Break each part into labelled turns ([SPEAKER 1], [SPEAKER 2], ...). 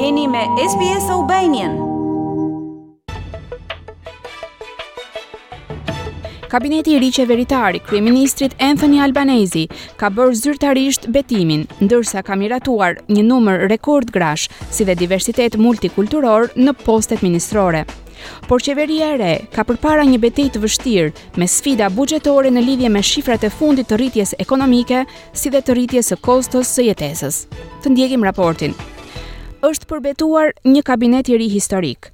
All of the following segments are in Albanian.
[SPEAKER 1] Jeni me SBS Albanian. Kabineti i ri qeveritar i kryeministrit Anthony Albanese ka bërë zyrtarisht betimin, ndërsa ka miratuar një numër rekord grash, si dhe diversitet multikulturor në postet ministrore. Por qeveria e re ka përpara një betejë të vështirë me sfida buxhetore në lidhje me shifrat e fundit të rritjes ekonomike si dhe të rritjes së kostos së jetesës. Të ndjekim raportin. Është përbetuar një kabinet i ri historik.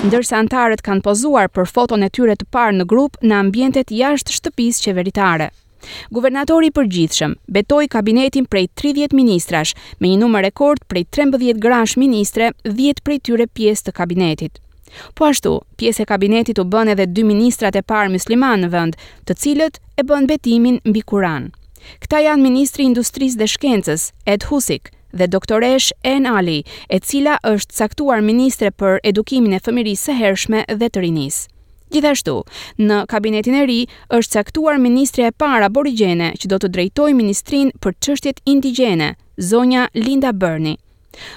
[SPEAKER 1] Ndërsa anëtarët kanë pozuar për foton e tyre të parë në grup në ambientet jashtë shtëpisë qeveritare. Guvernatori i përgjithshëm betoi kabinetin prej 30 ministrash, me një numër rekord prej 13 grash ministre, 10 prej tyre pjesë të kabinetit. Po ashtu, pjesë e kabinetit u bënë edhe dy ministrat e parë myslimanë në vend, të cilët e bënë betimin mbi Kur'an. Këta janë ministri i Industrisë dhe Shkencës, Ed Husic, dhe doktoreshë Anne Aly, e cila është caktuar ministre për Edukimin e Fëmijërisë së Hershme dhe të Rinisë. Gjithashtu, në kabinetin e ri është caktuar ministrja e parë aborigjene që do të drejtojë Ministrinë për Çështjet Indigjene, zonja Linda Burney.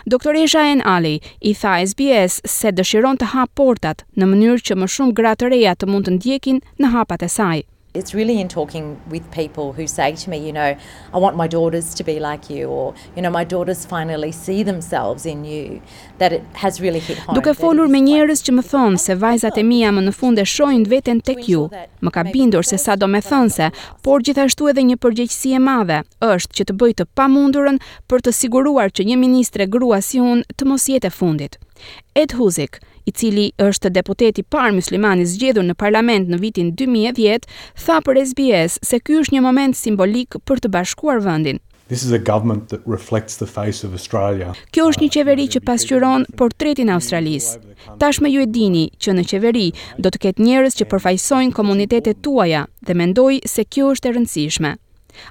[SPEAKER 1] Doktoresha Anne Aly i tha SBS se dëshiron të hapë portat në mënyrë që më shumë gra të reja të mund të ndjekin në hapat e saj.
[SPEAKER 2] it's really in talking with people who say to me, you know, I want my daughters to be like you, or you know, my daughters finally see themselves in you, that it has really hit home.
[SPEAKER 1] Duke folur me njerëz që më thonë se vajzat e mia më në fund e shohin veten tek ju, më ka bindur se sa domethënëse, por gjithashtu edhe një përgjegjësi e madhe është që të bëj të pamundurën për të siguruar që një ministre grua si unë të mos jetë e fundit. Ed Husic, i cili është deputeti i parë mysliman i zgjedhur në parlament në vitin dy mijë e dhjetë, tha për SBS se ky është një moment simbolik për të bashkuar vendin. Kjo është një qeveri që pasqyron portretin e Australisë. Tashmë ju e dini që në qeveri do të ketë njerëz që përfaqësojnë komunitetet tuaja dhe mendoj se kjo është e rëndësishme.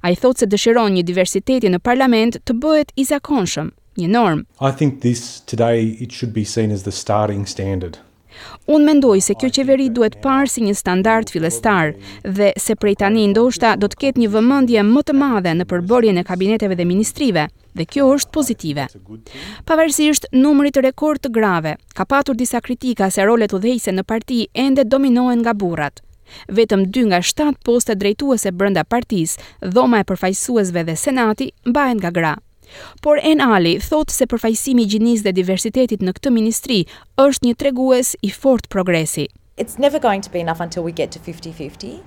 [SPEAKER 1] Ai thotë se dëshiron një diversiteti në parlament të bëhet i zakonshëm, një normë.
[SPEAKER 3] I think this today it should be seen as the starting standard.
[SPEAKER 1] Unë mendoj se kjo qeveri duhet parë si një standard fillestar dhe se prej tani ndoshta do të ketë një vëmendje më të madhe në përbërjen e kabineteve dhe ministrive dhe kjo është pozitive. Pavarësisht numrit rekord të grave, ka patur disa kritika se rolet udhëheqëse në parti ende dominohen nga burrat. Vetëm dy nga shtatë poste drejtuese brenda partisë, Dhoma e Përfaqësuesve dhe Senati, mbahen nga gra. Por Anne Aly thotë se përfaqësimi i gjinisë dhe diversitetit në këtë ministri është një tregues i fortë progresi.
[SPEAKER 2] It's never going to be enough until we get to fifty fifty,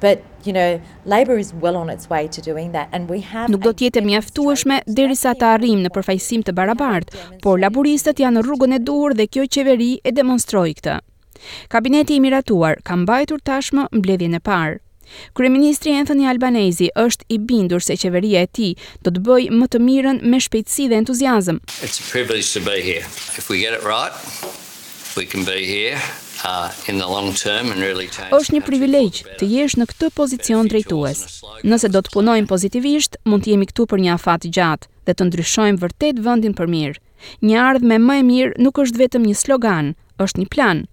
[SPEAKER 2] but you know, Labour is well on its way to doing that and we have a
[SPEAKER 1] Nuk do të jetë e mjaftueshme derisa të arrijmë në përfaqësim të barabartë, por laburistët janë në rrugën e duhur dhe kjo qeveri e demonstroi këtë. Kabineti i miratuar ka mbajtur tashmë mbledhjen e parë. Kryeministri Anthony Albanese është i bindur se qeveria e tij do të bëjë më të mirën me shpejtësi dhe entuziazëm.
[SPEAKER 4] It's a privilege to be here. If we get it right, we can be here uh, in the long term and really change the country.
[SPEAKER 1] Është një privilegj të jesh në këtë pozicion drejtues. Nëse do të punojmë pozitivisht, mund të jemi këtu për një afat të gjatë dhe të ndryshojmë vërtet vendin për mirë. Një e ardhme më e mirë nuk është vetëm një slogan, është një plan.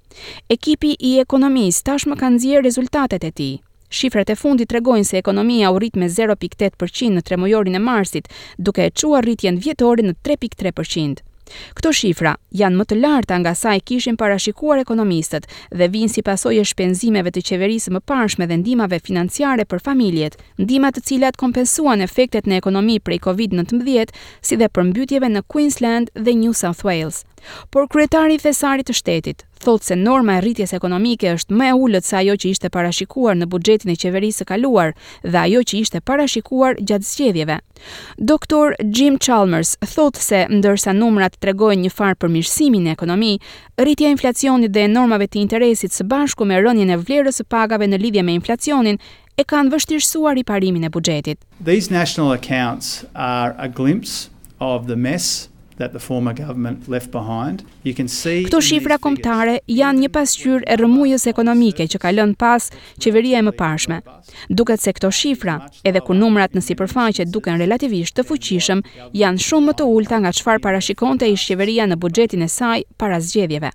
[SPEAKER 1] Ekipi i ekonomisë tashmë ka nxjerrë rezultatet e tij. Shifrat e fundit tregojnë se ekonomia u rrit me zero pikë tetë për qind në tremujorin e marsit, duke e çuar rritjen vjetore në tre pikë tre për qind. Këto shifra janë më të larta nga sa e kishin parashikuar ekonomistët dhe vijnë si pasojë e shpenzimeve të qeverisë së mëparshme dhe ndihmave financiare për familjet, ndihma të cilat kompensuan efektet në ekonomi prej Covid nëntëmbëdhjetë, si dhe përmbytjeve në Queensland dhe New South Wales. Por kryetari i Thesarit të Shtetit thotë se norma e rritjes ekonomike është më e ulët se ajo që ishte parashikuar në buxhetin e qeverisë së kaluar dhe ajo që ishte parashikuar gjatë zgjedhjeve. Doktor Jim Chalmers thotë se ndërsa numrat tregojnë një farë përmirësimi në ekonomi, rritja e inflacionit dhe e normave të interesit së bashku me rënien e vlerës së pagave në lidhje me inflacionin e kanë vështirësuar riparimin e buxhetit.
[SPEAKER 5] These national accounts are a glimpse of the mess that the former government left behind. You can see in these figures.
[SPEAKER 1] Këto shifra kombëtare janë një pasqyrë e rrëmujës ekonomike që ka lënë pas qeveria e mëparshme. Duket se këto shifra, edhe kur numrat në sipërfaqe duken relativisht të fuqishëm, janë shumë më të ulëta nga çfarë parashikonte ish-qeveria në buxhetin e saj para zgjedhjeve.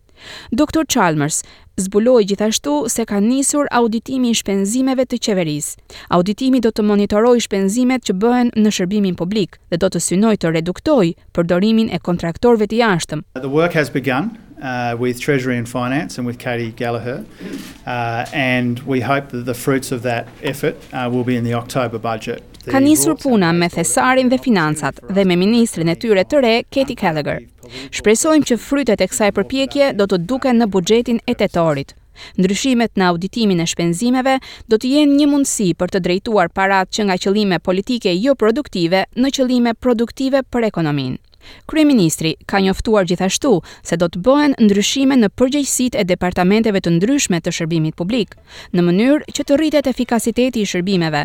[SPEAKER 1] Doktor Chalmers zbuloi gjithashtu se ka nisur auditimi i shpenzimeve të qeverisë. Auditimi do të monitorojë shpenzimet që bëhen në shërbimin publik dhe do të synojë të reduktojë përdorimin e kontraktorëve të jashtëm.
[SPEAKER 5] The work has begun with Treasury and Finance and with Katy Gallagher and we hope that the fruits of that effort will be in the October budget.
[SPEAKER 1] Ka nisur puna me Thesarin dhe Financat dhe me ministren e tyre të re, Katy Gallagher. Shpresojmë që frytet e kësaj përpjekje do të duken në buxhetin e tetorit. Ndryshimet në auditimin e shpenzimeve do të jenë një mundësi për të drejtuar paratë që nga qëllime politike joproduktive në qëllime produktive për ekonominë. Kryeministri ka njoftuar gjithashtu se do të bëhen ndryshime në përgjegjësitë e departamenteve të ndryshme të shërbimit publik, në mënyrë që të rritet efikasiteti i shërbimeve,